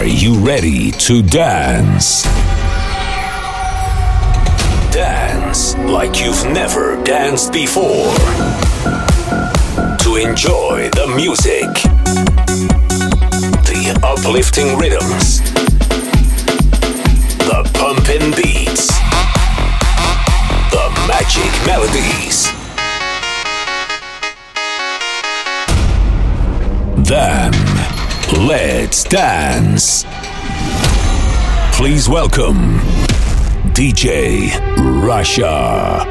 Are you ready to dance? Dance like you've never danced before. To enjoy the music, the uplifting rhythms, the pumping beats, the magic melodies. Then, let's dance. Please welcome DJ Russia.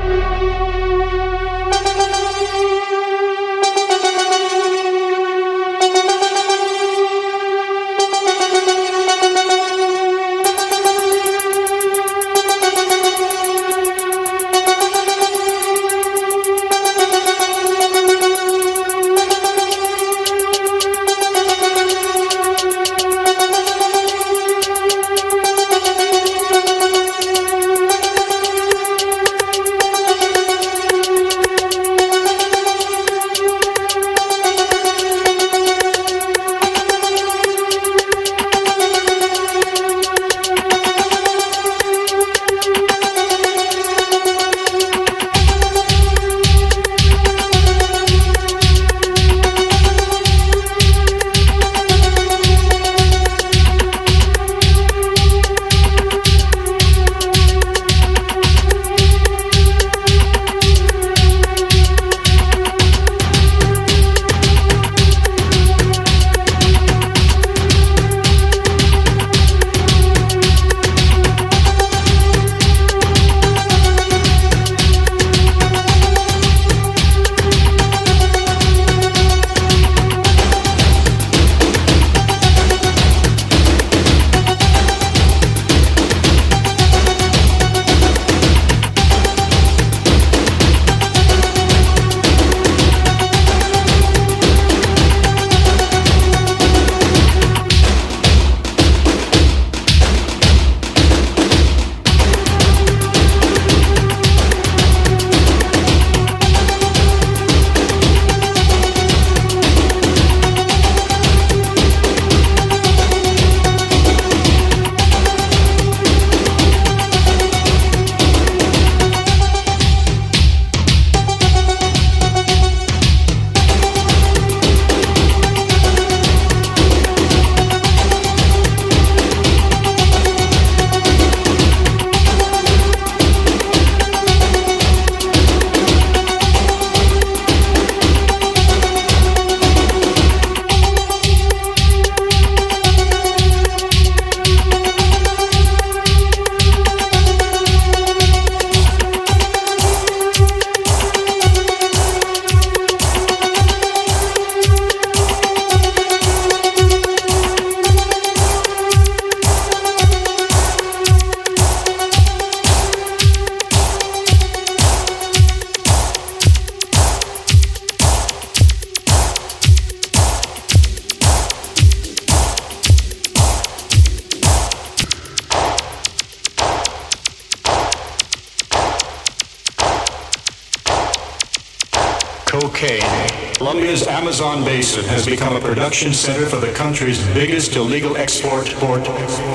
Production center for the country's biggest illegal export port,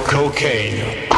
cocaine.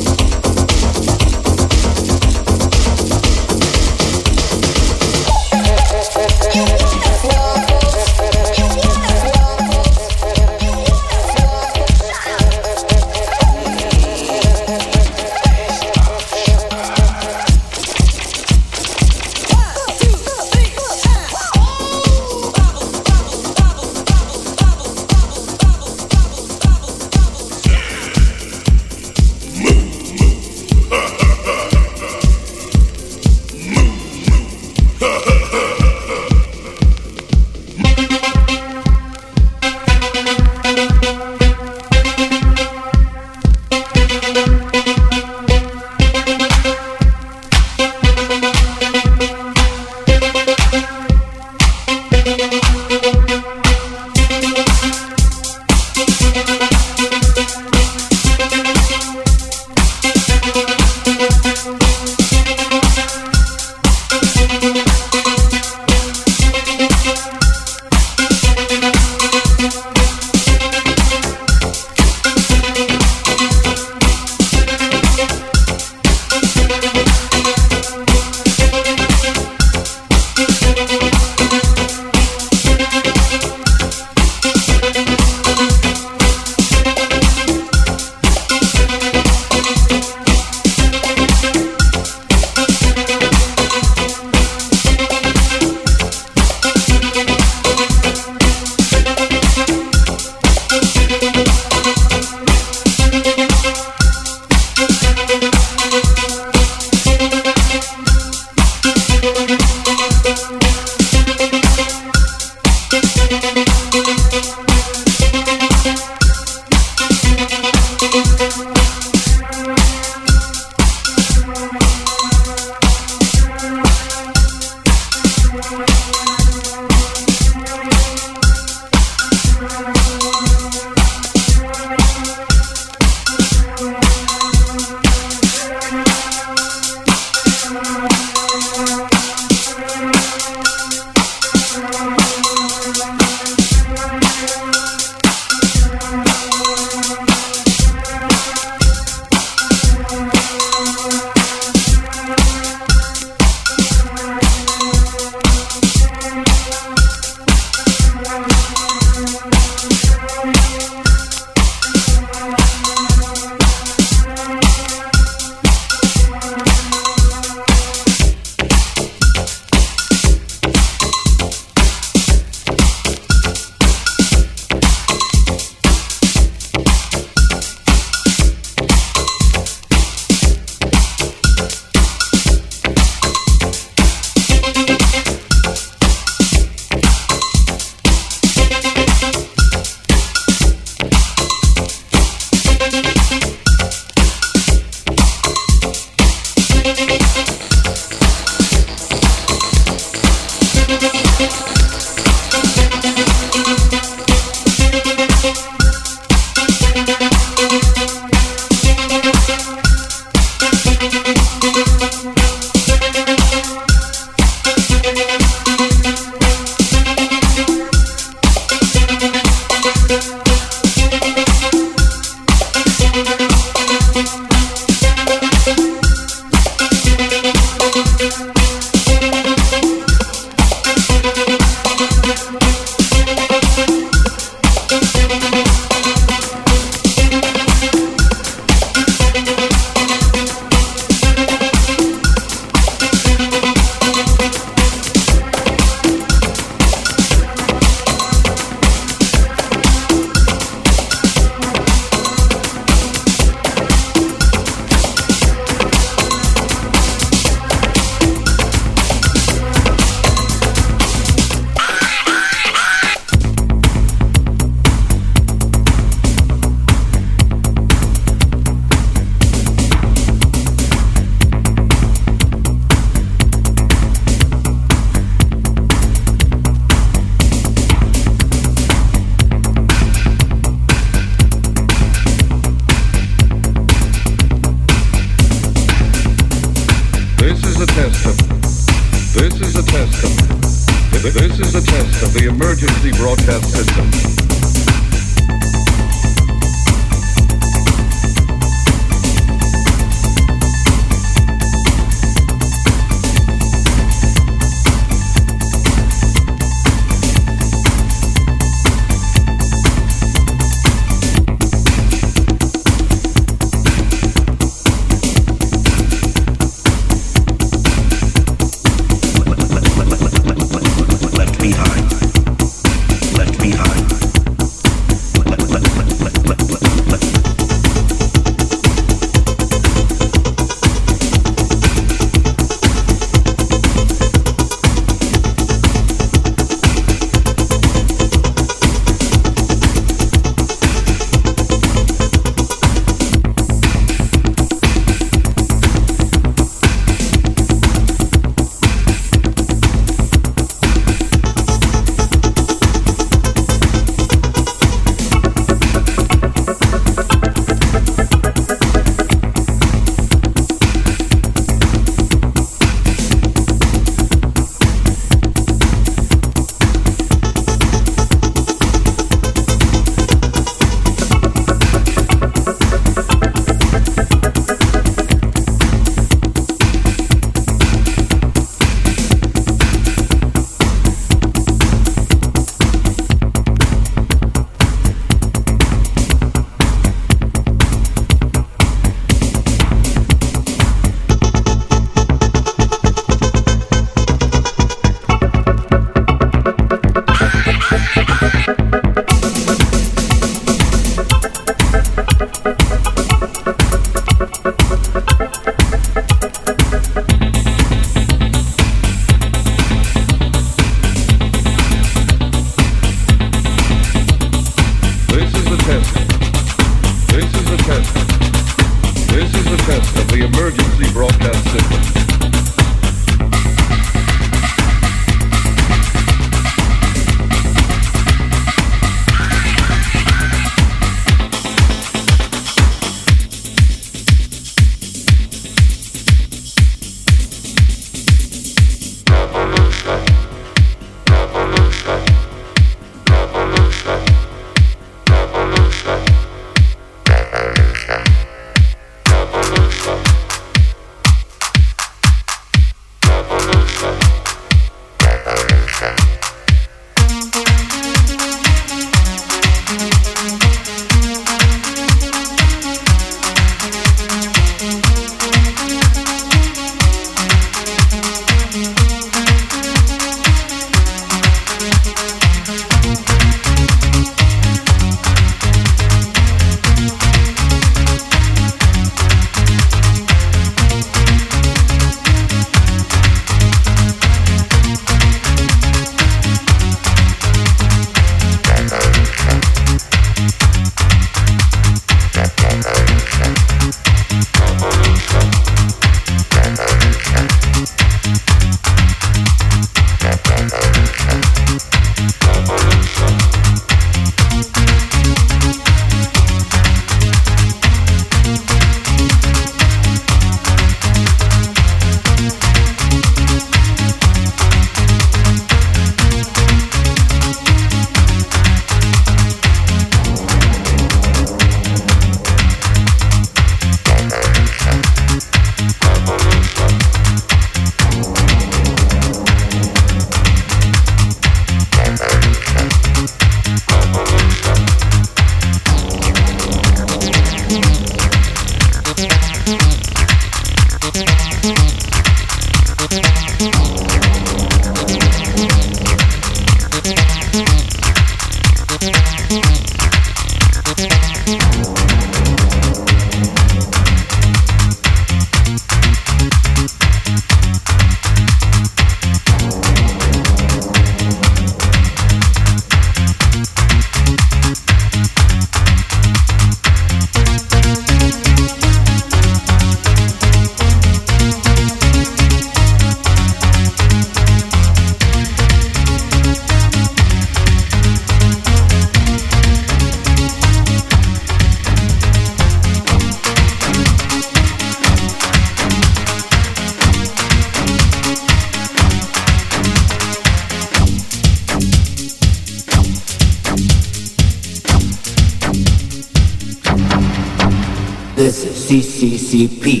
CCCP.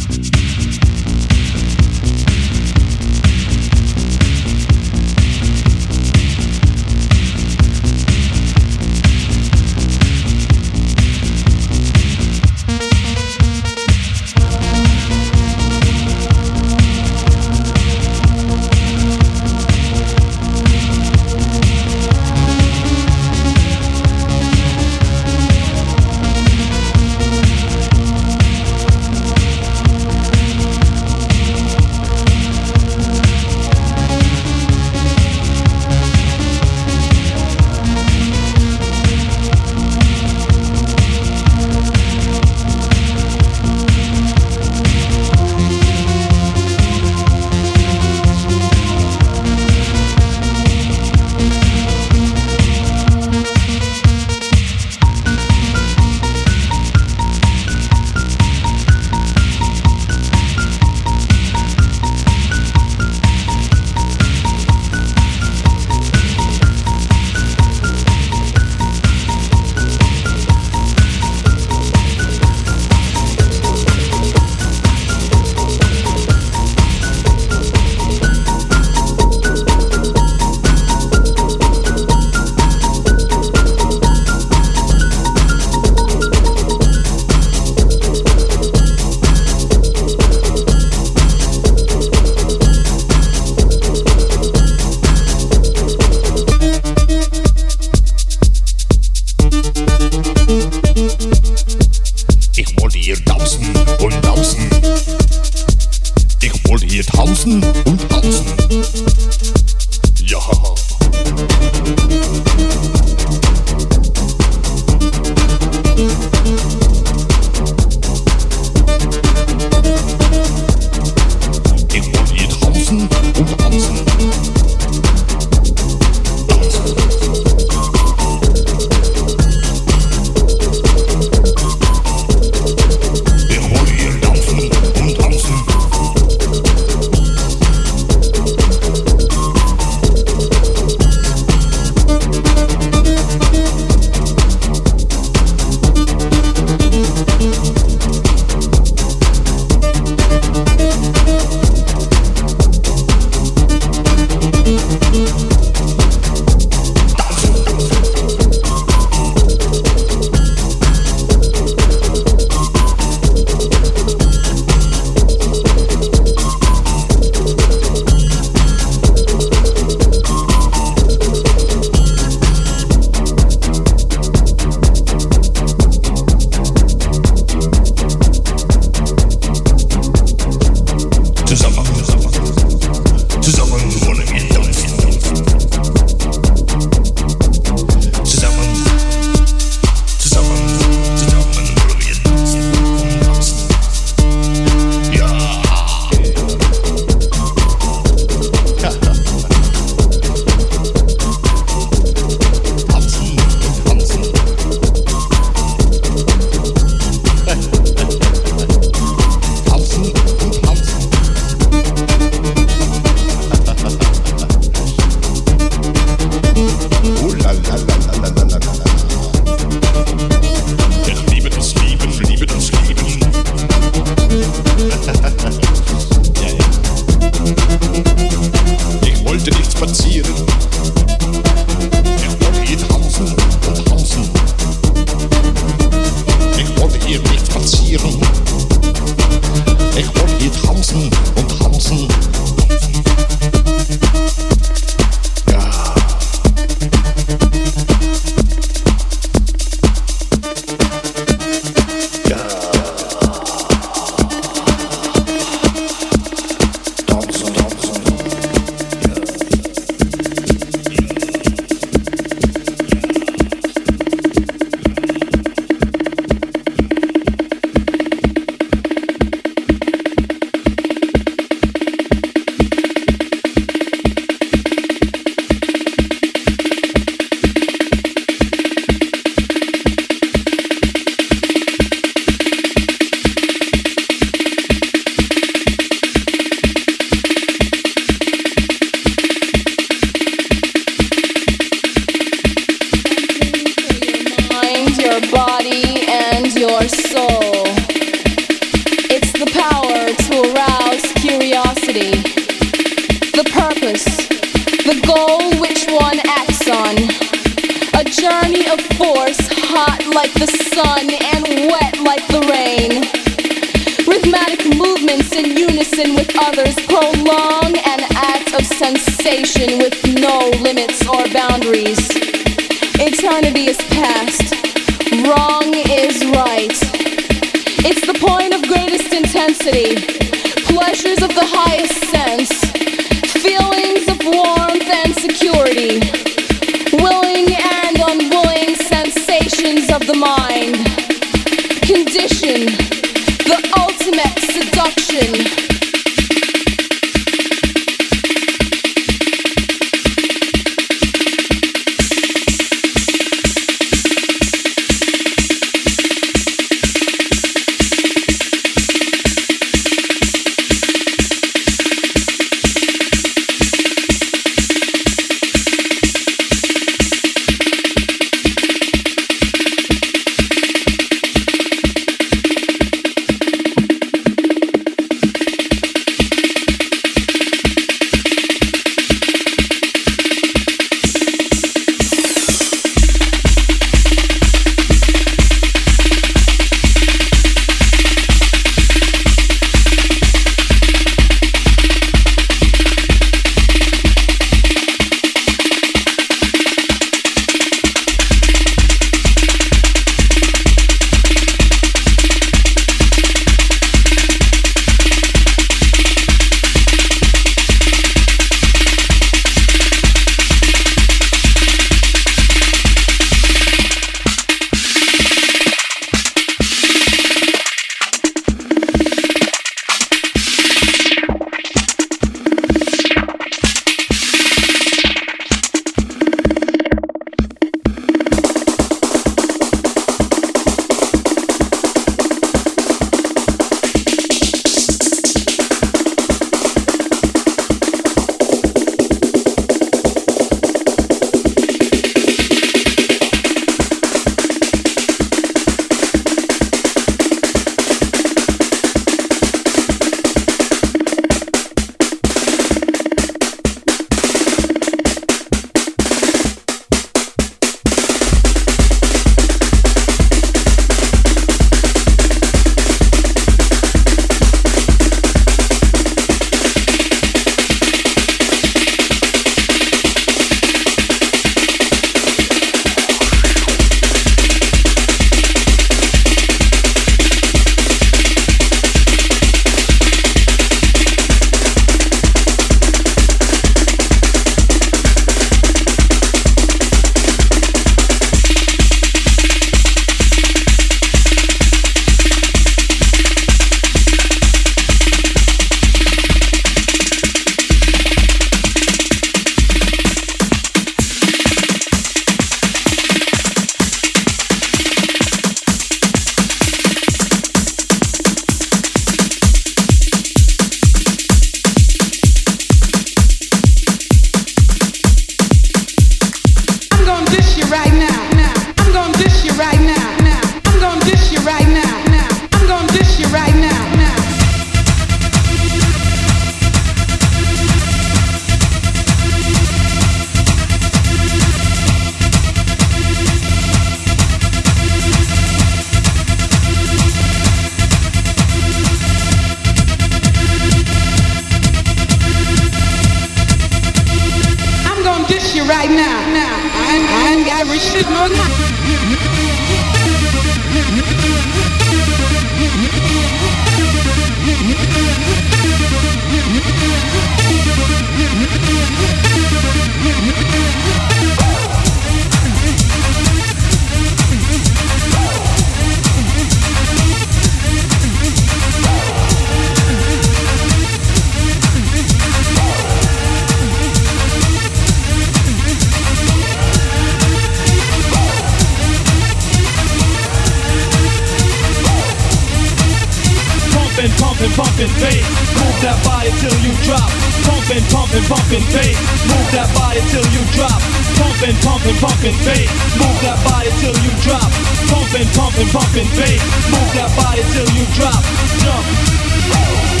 pumping, pumping bass. Move that body till you drop. Pumping, pumping, pumping bass. Move that body till you drop. Pumping, pumping, pumping bass. Move that body till you drop. Pumping, pumping, pumping bass. Move that body till you drop. Jump.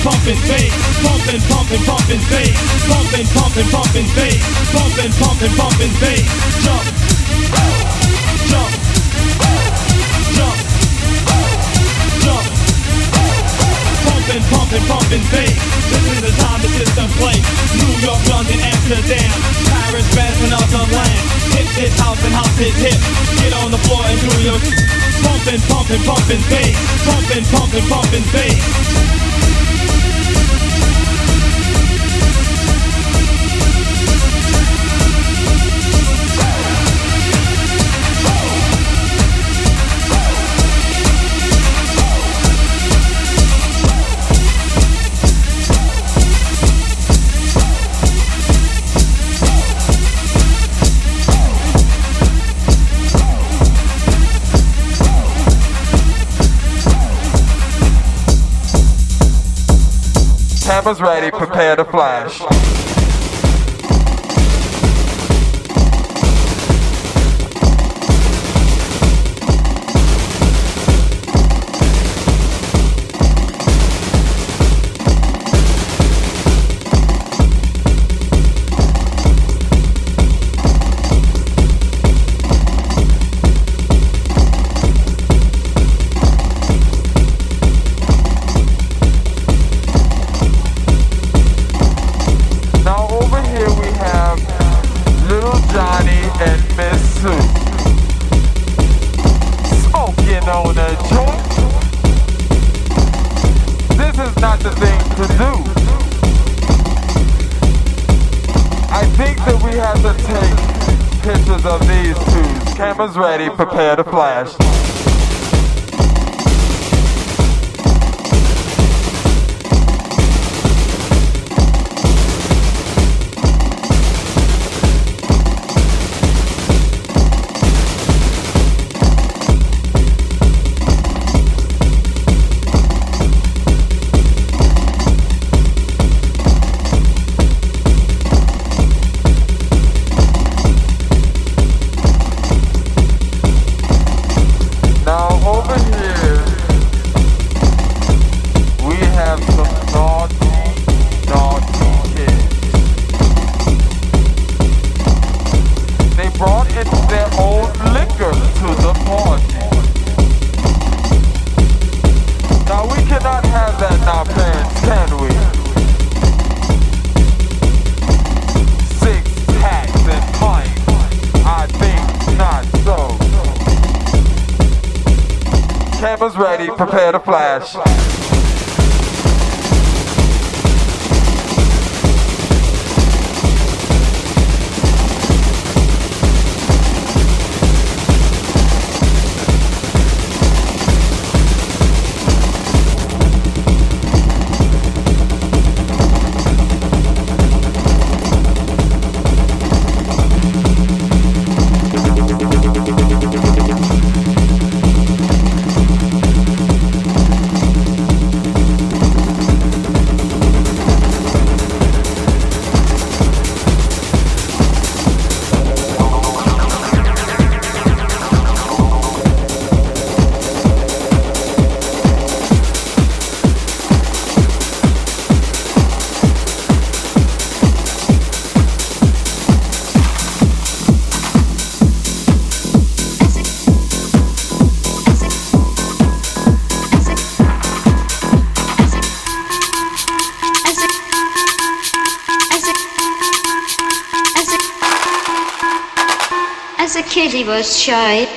Pumping pumping, bass, pumping, pumping, pumping bass, pumping, pumping, pumping bass, pumping, pumping, pumping bass. Jump, jump, jump, jump. Pumping, pumping, pumping bass. This is the time the system play. New York, London, Amsterdam, Paris, France, and other lands. Hip, hip, house, and house, hip, hip. Get on the floor and do your pumping, pumping, pumping bass, pumping, pumping, pumping bass. Cameras ready, prepare to flash. Kid,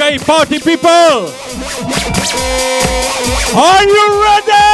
Okay, party people. Are you ready?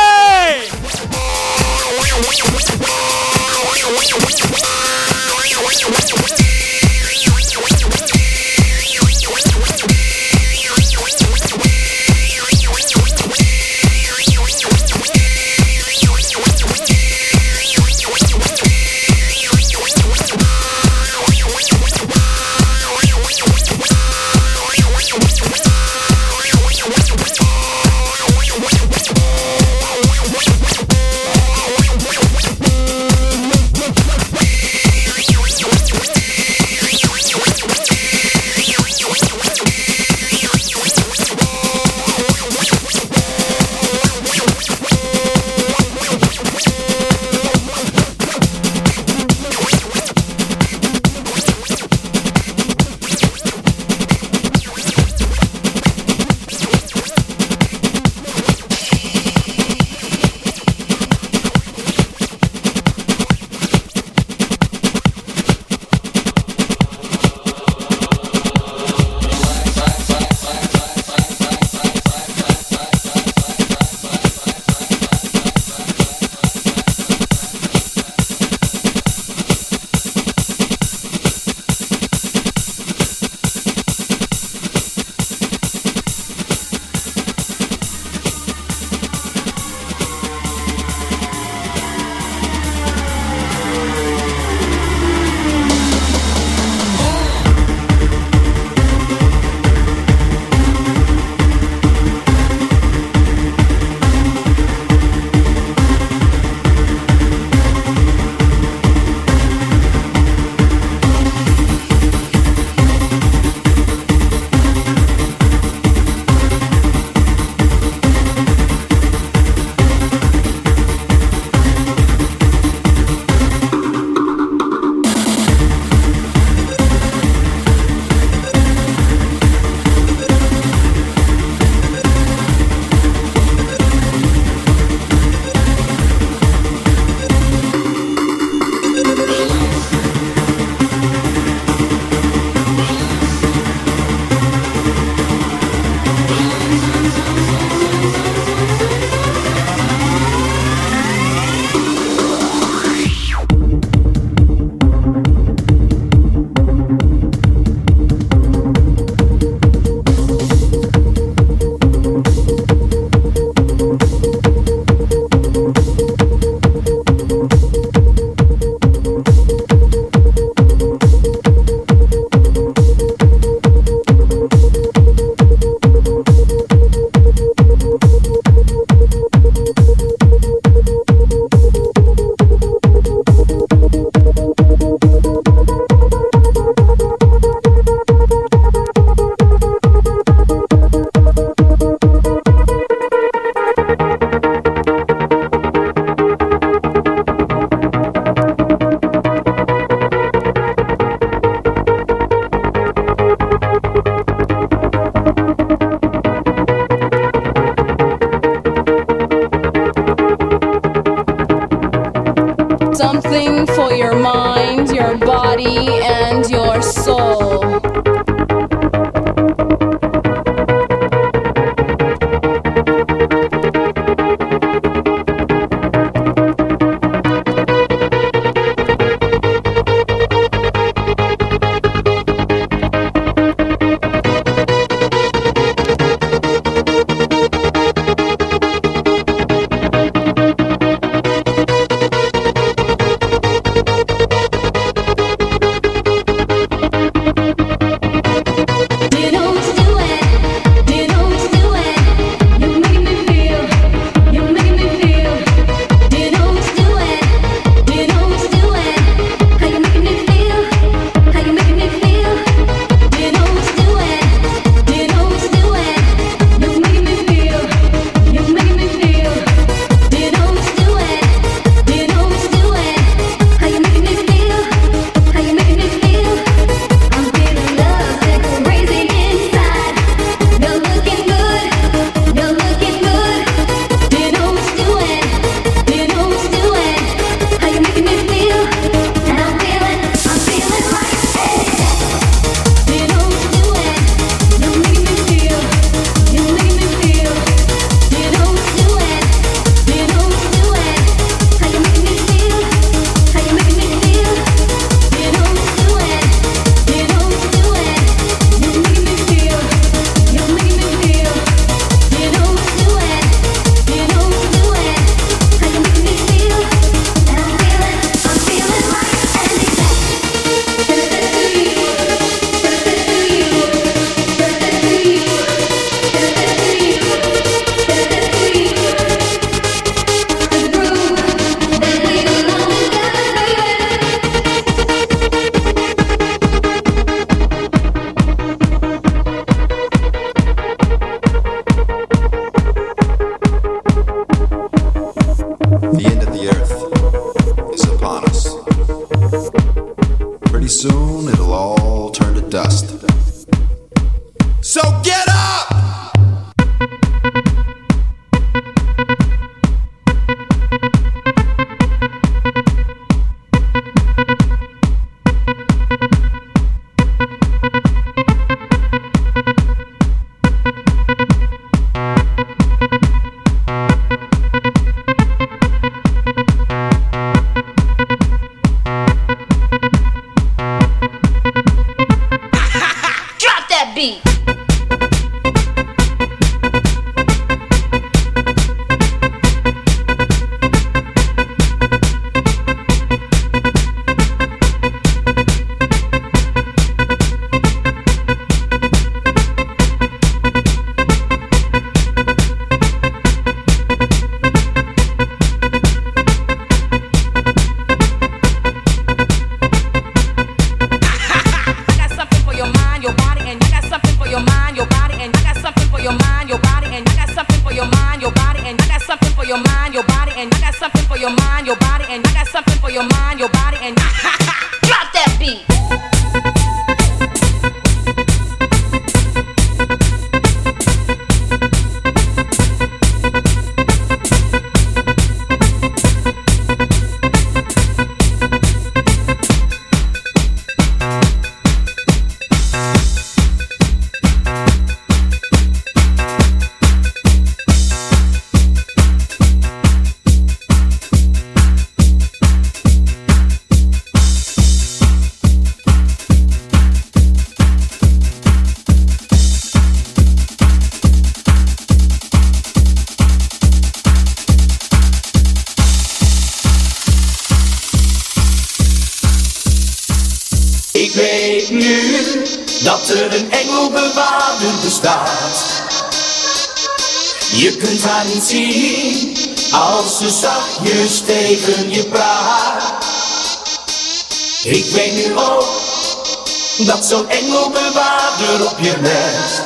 Zo'n engelbewaarder op je nest.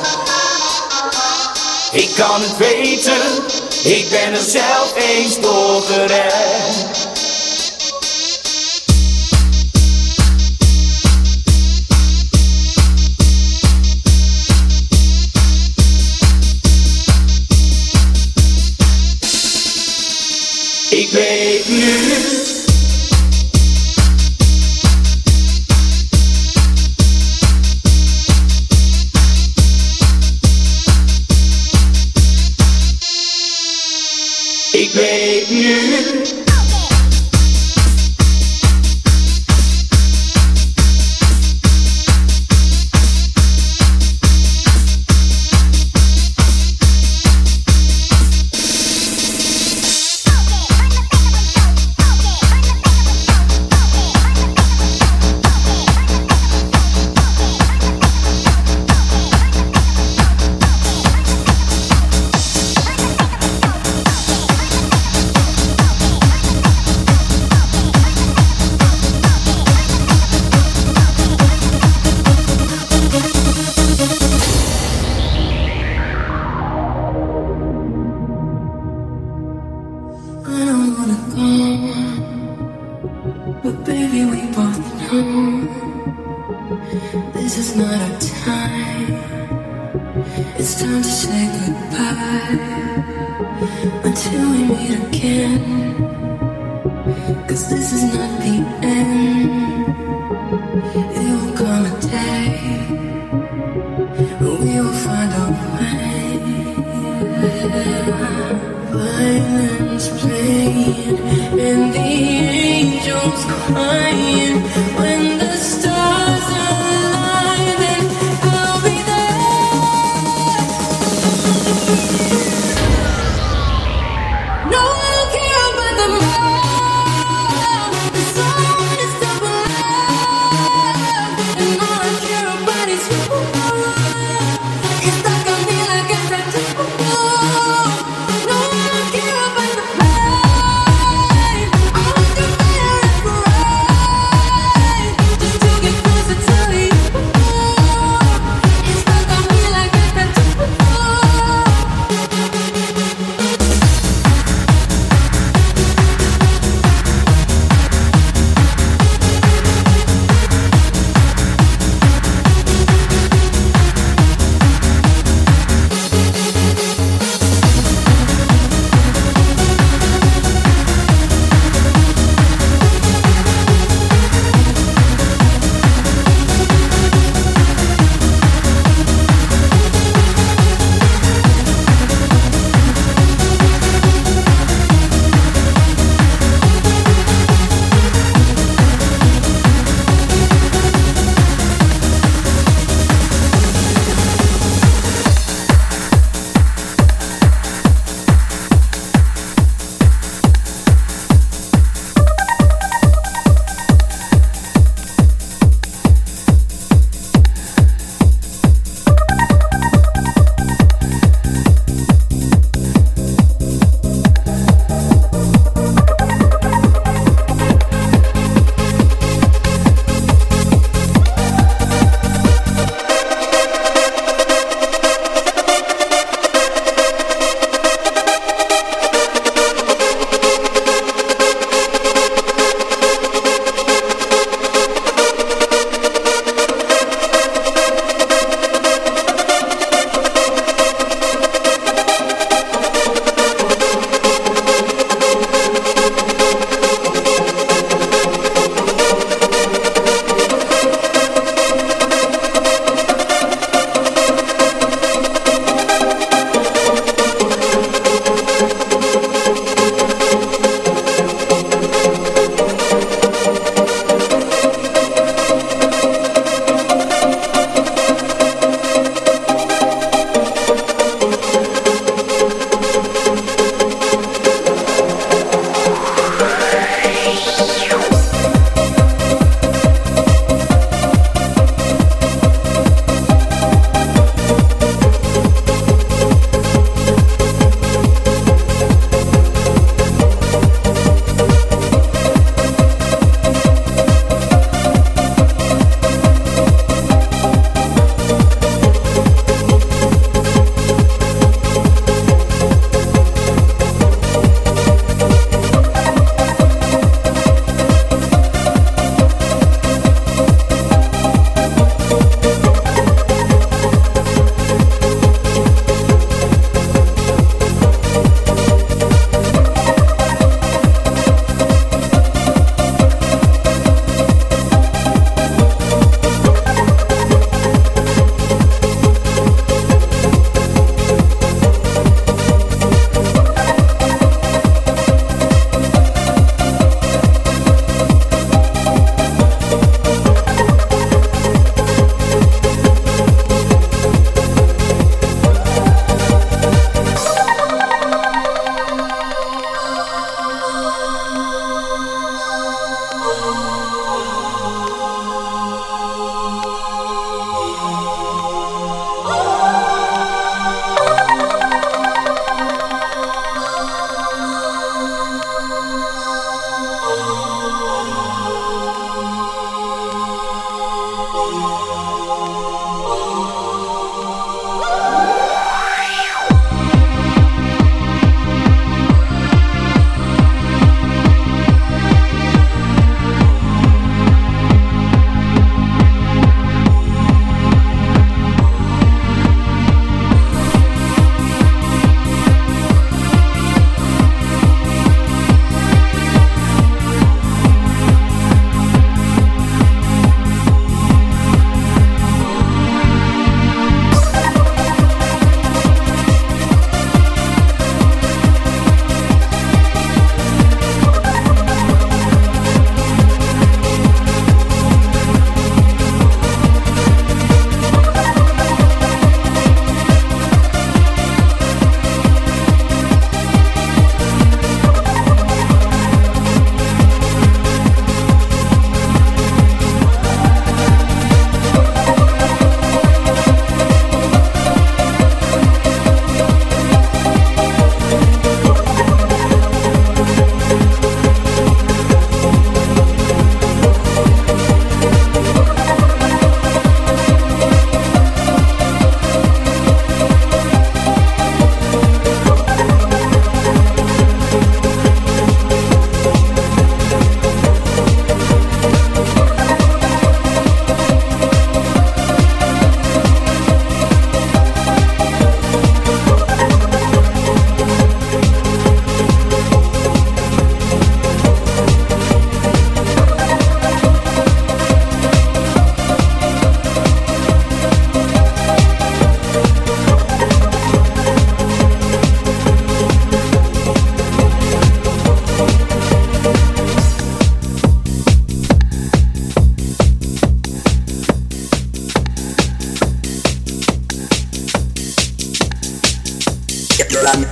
Ik kan het weten, ik ben er zelf eens door gered.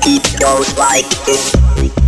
Beat goes like this.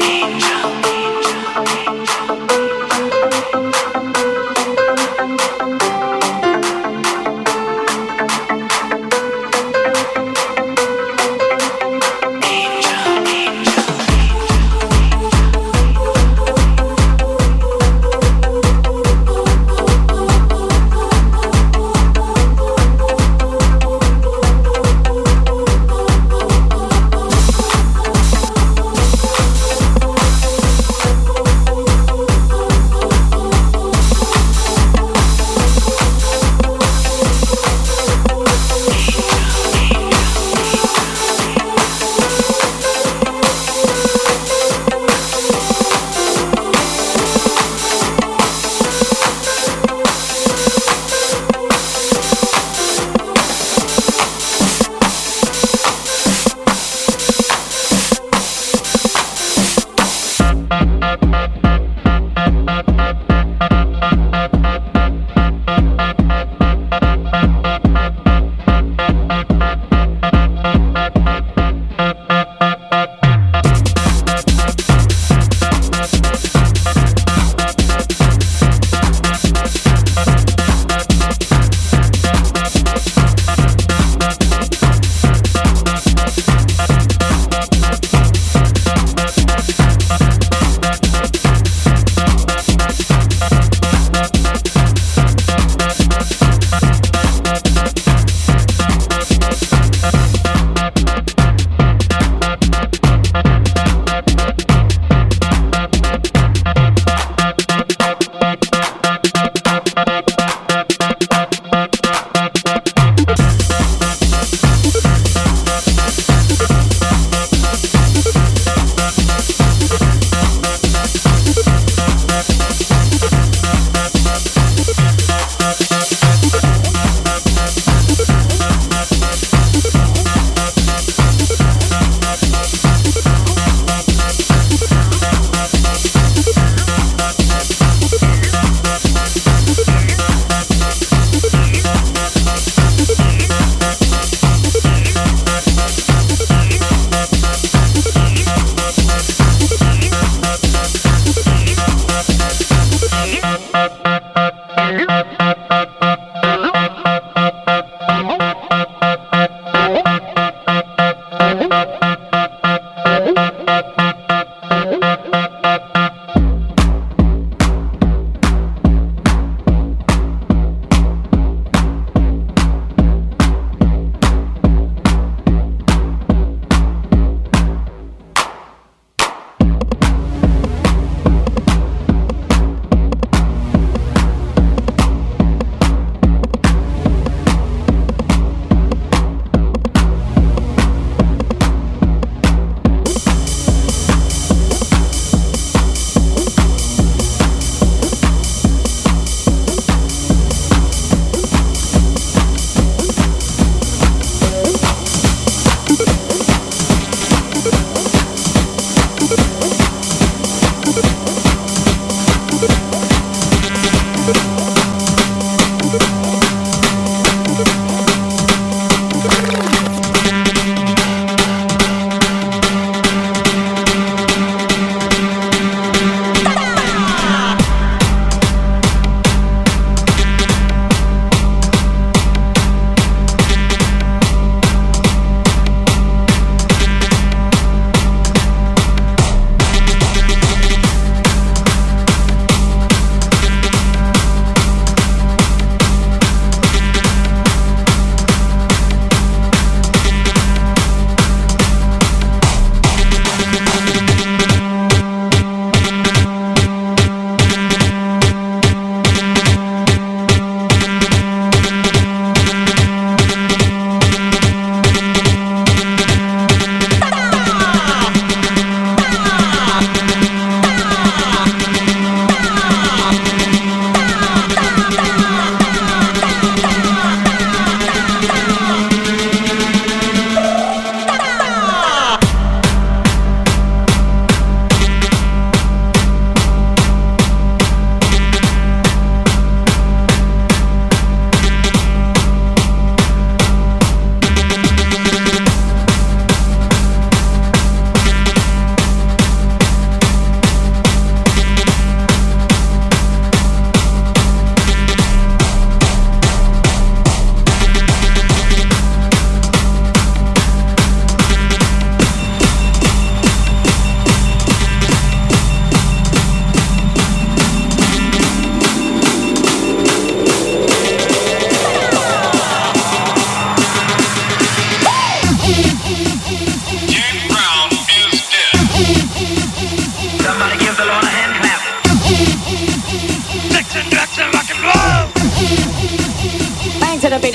angel.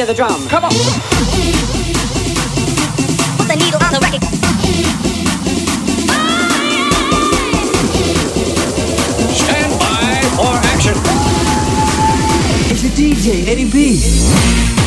the drum. Come on. Put the needle on the record. Stand by for action. It's the DJ Eddie B.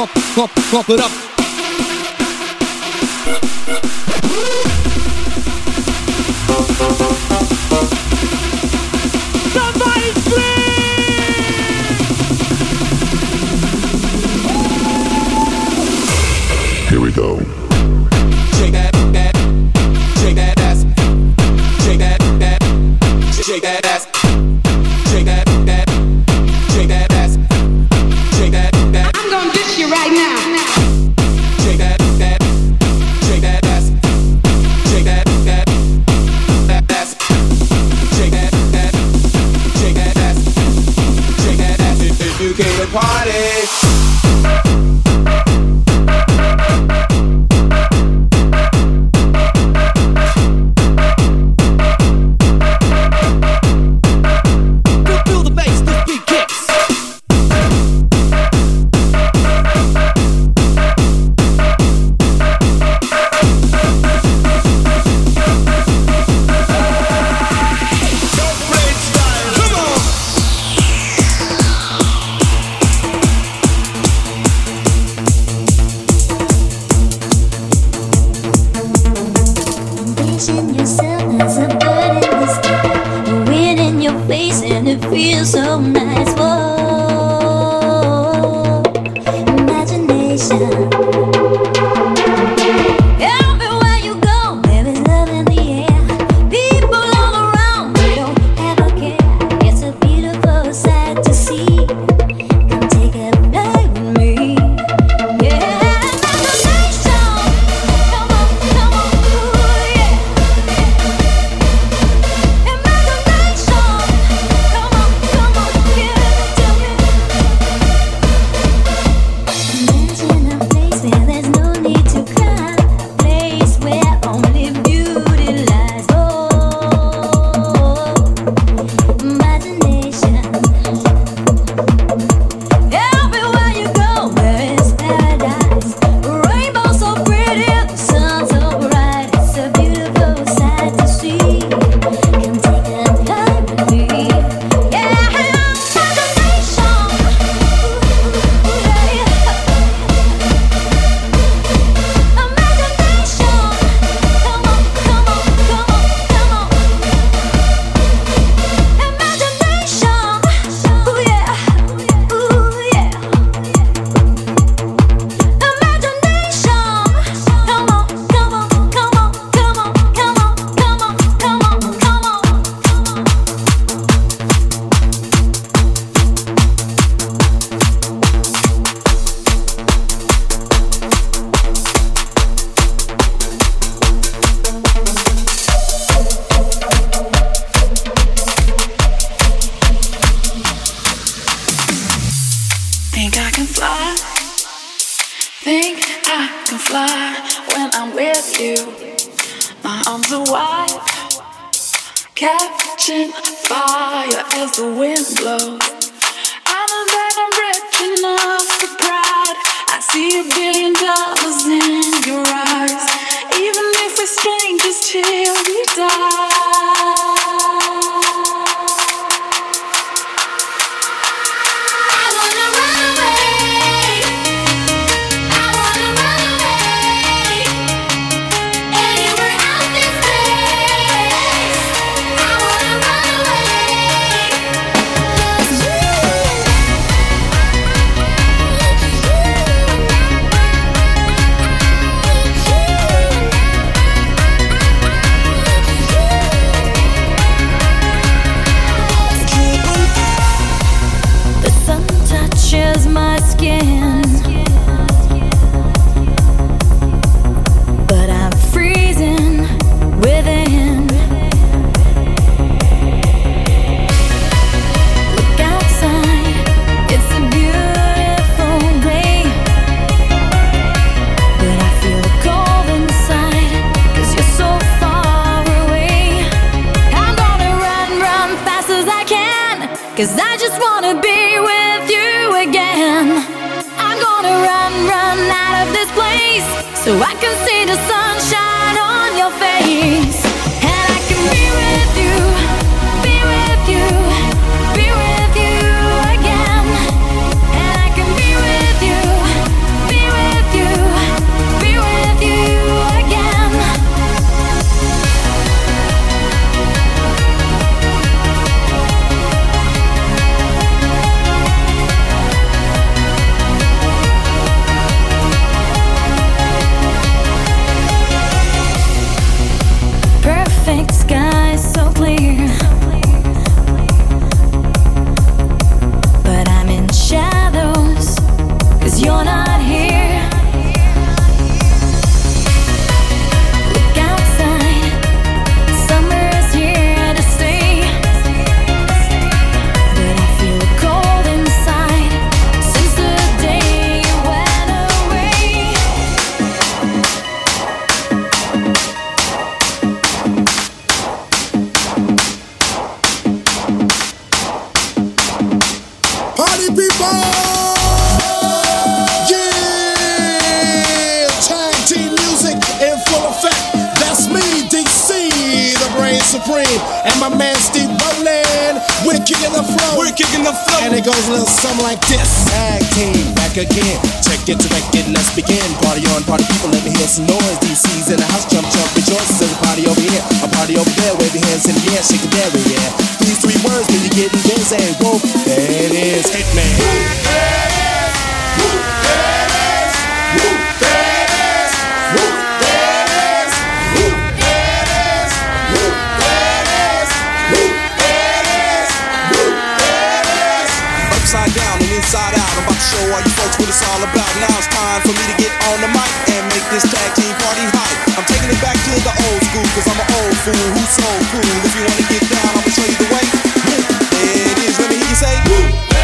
Pump, pump, pump it up. Fly when I'm with you. My arms are wide, catching fire as the wind blows. I know that I'm rich enough for pride. I see a billion dollars in your eyes, even if we're strangers till we die. So I can kicking the flow. And it goes a little something like this. Tag team back again. Check it wreck it, let's begin. Party on, party people, let me hear some noise. DC's in the house, jump, jump, rejoice. There's a party over here, a party over there. Wave your hands in the air, shake it there, yeah. These three words when you're getting busy. Whoa, there it is, hit me. Upside show all you folks what it's all about. Now it's time for me to get on the mic and make this tag team party hype. I'm taking it back to the old school, cause I'm an old fool who's so cool. If you wanna get down, I'ma show you the way. There it is, let me hear you say. Woo!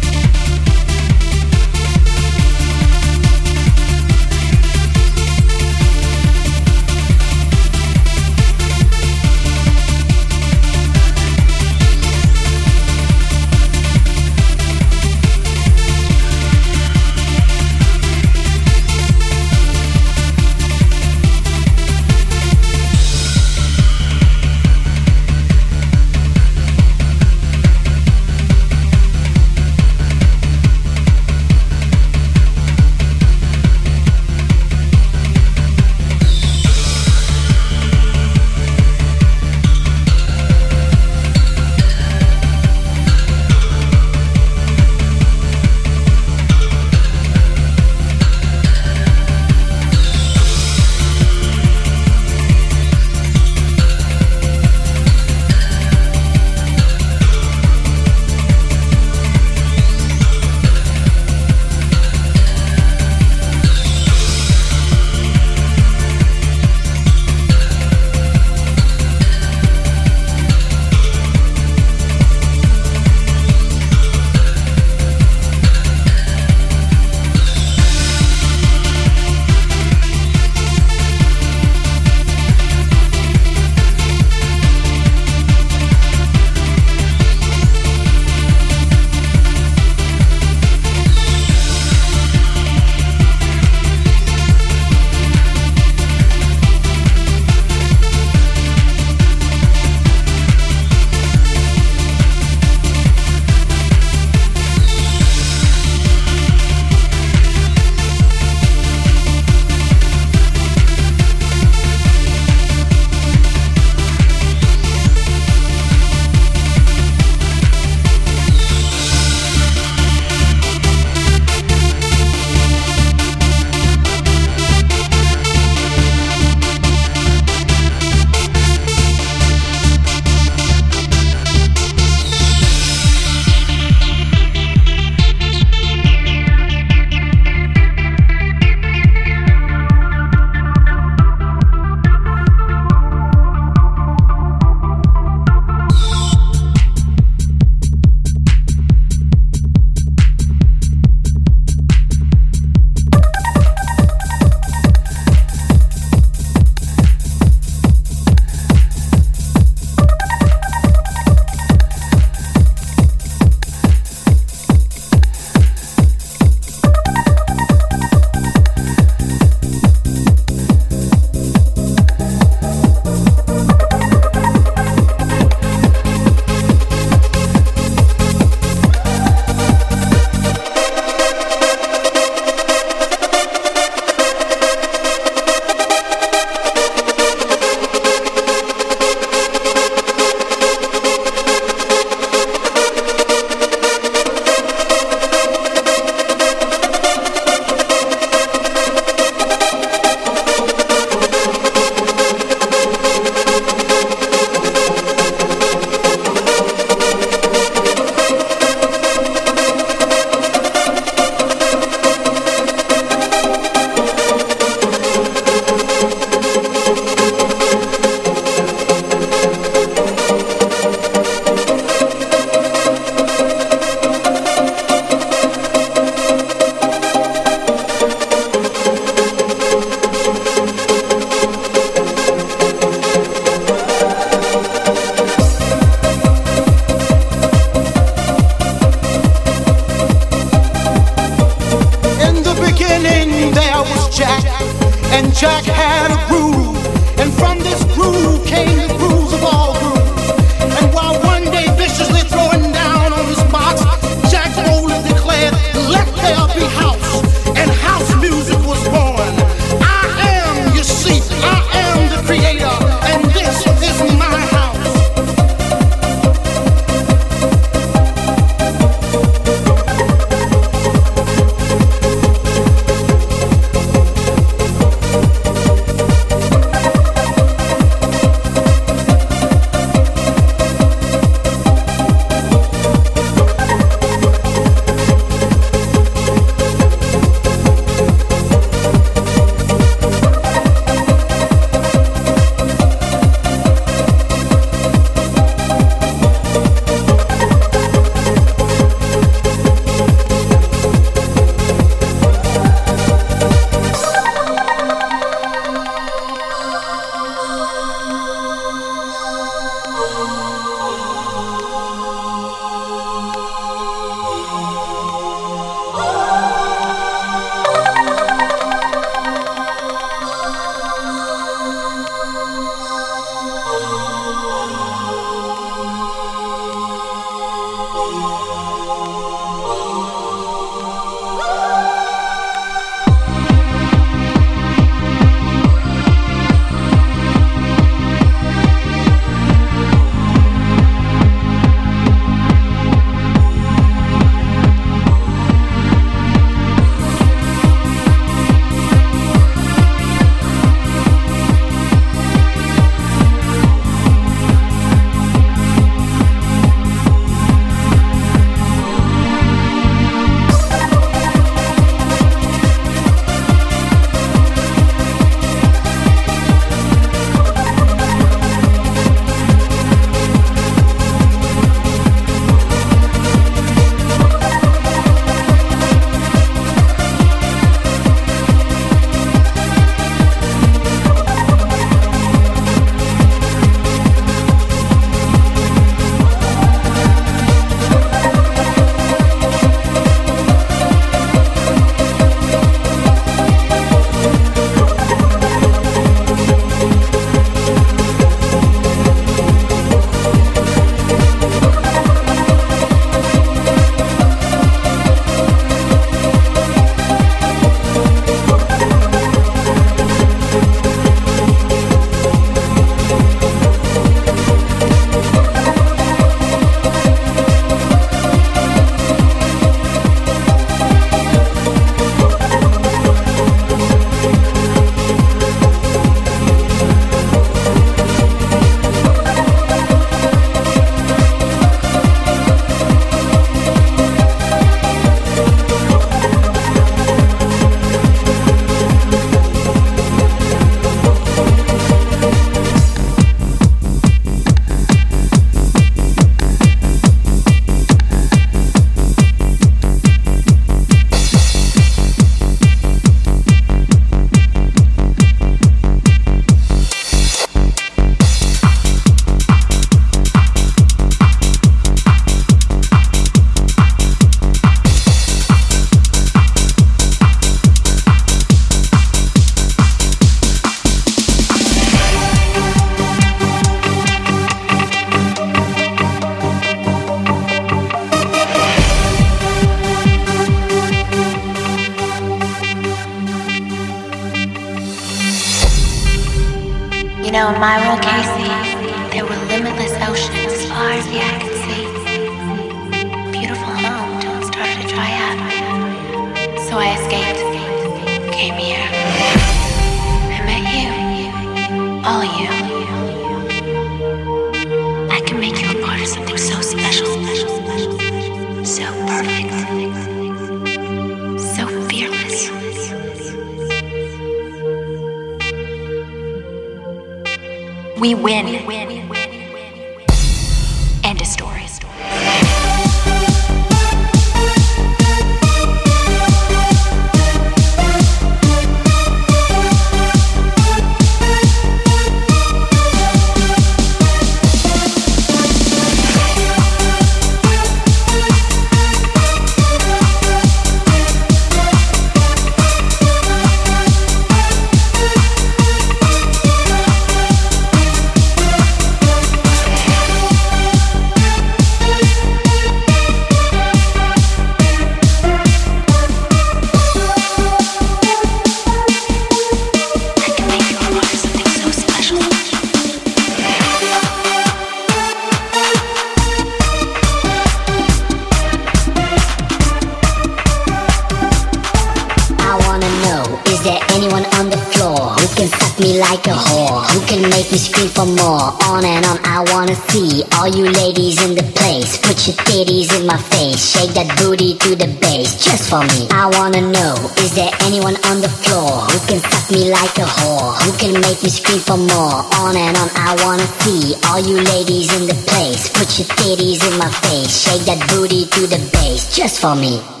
For me.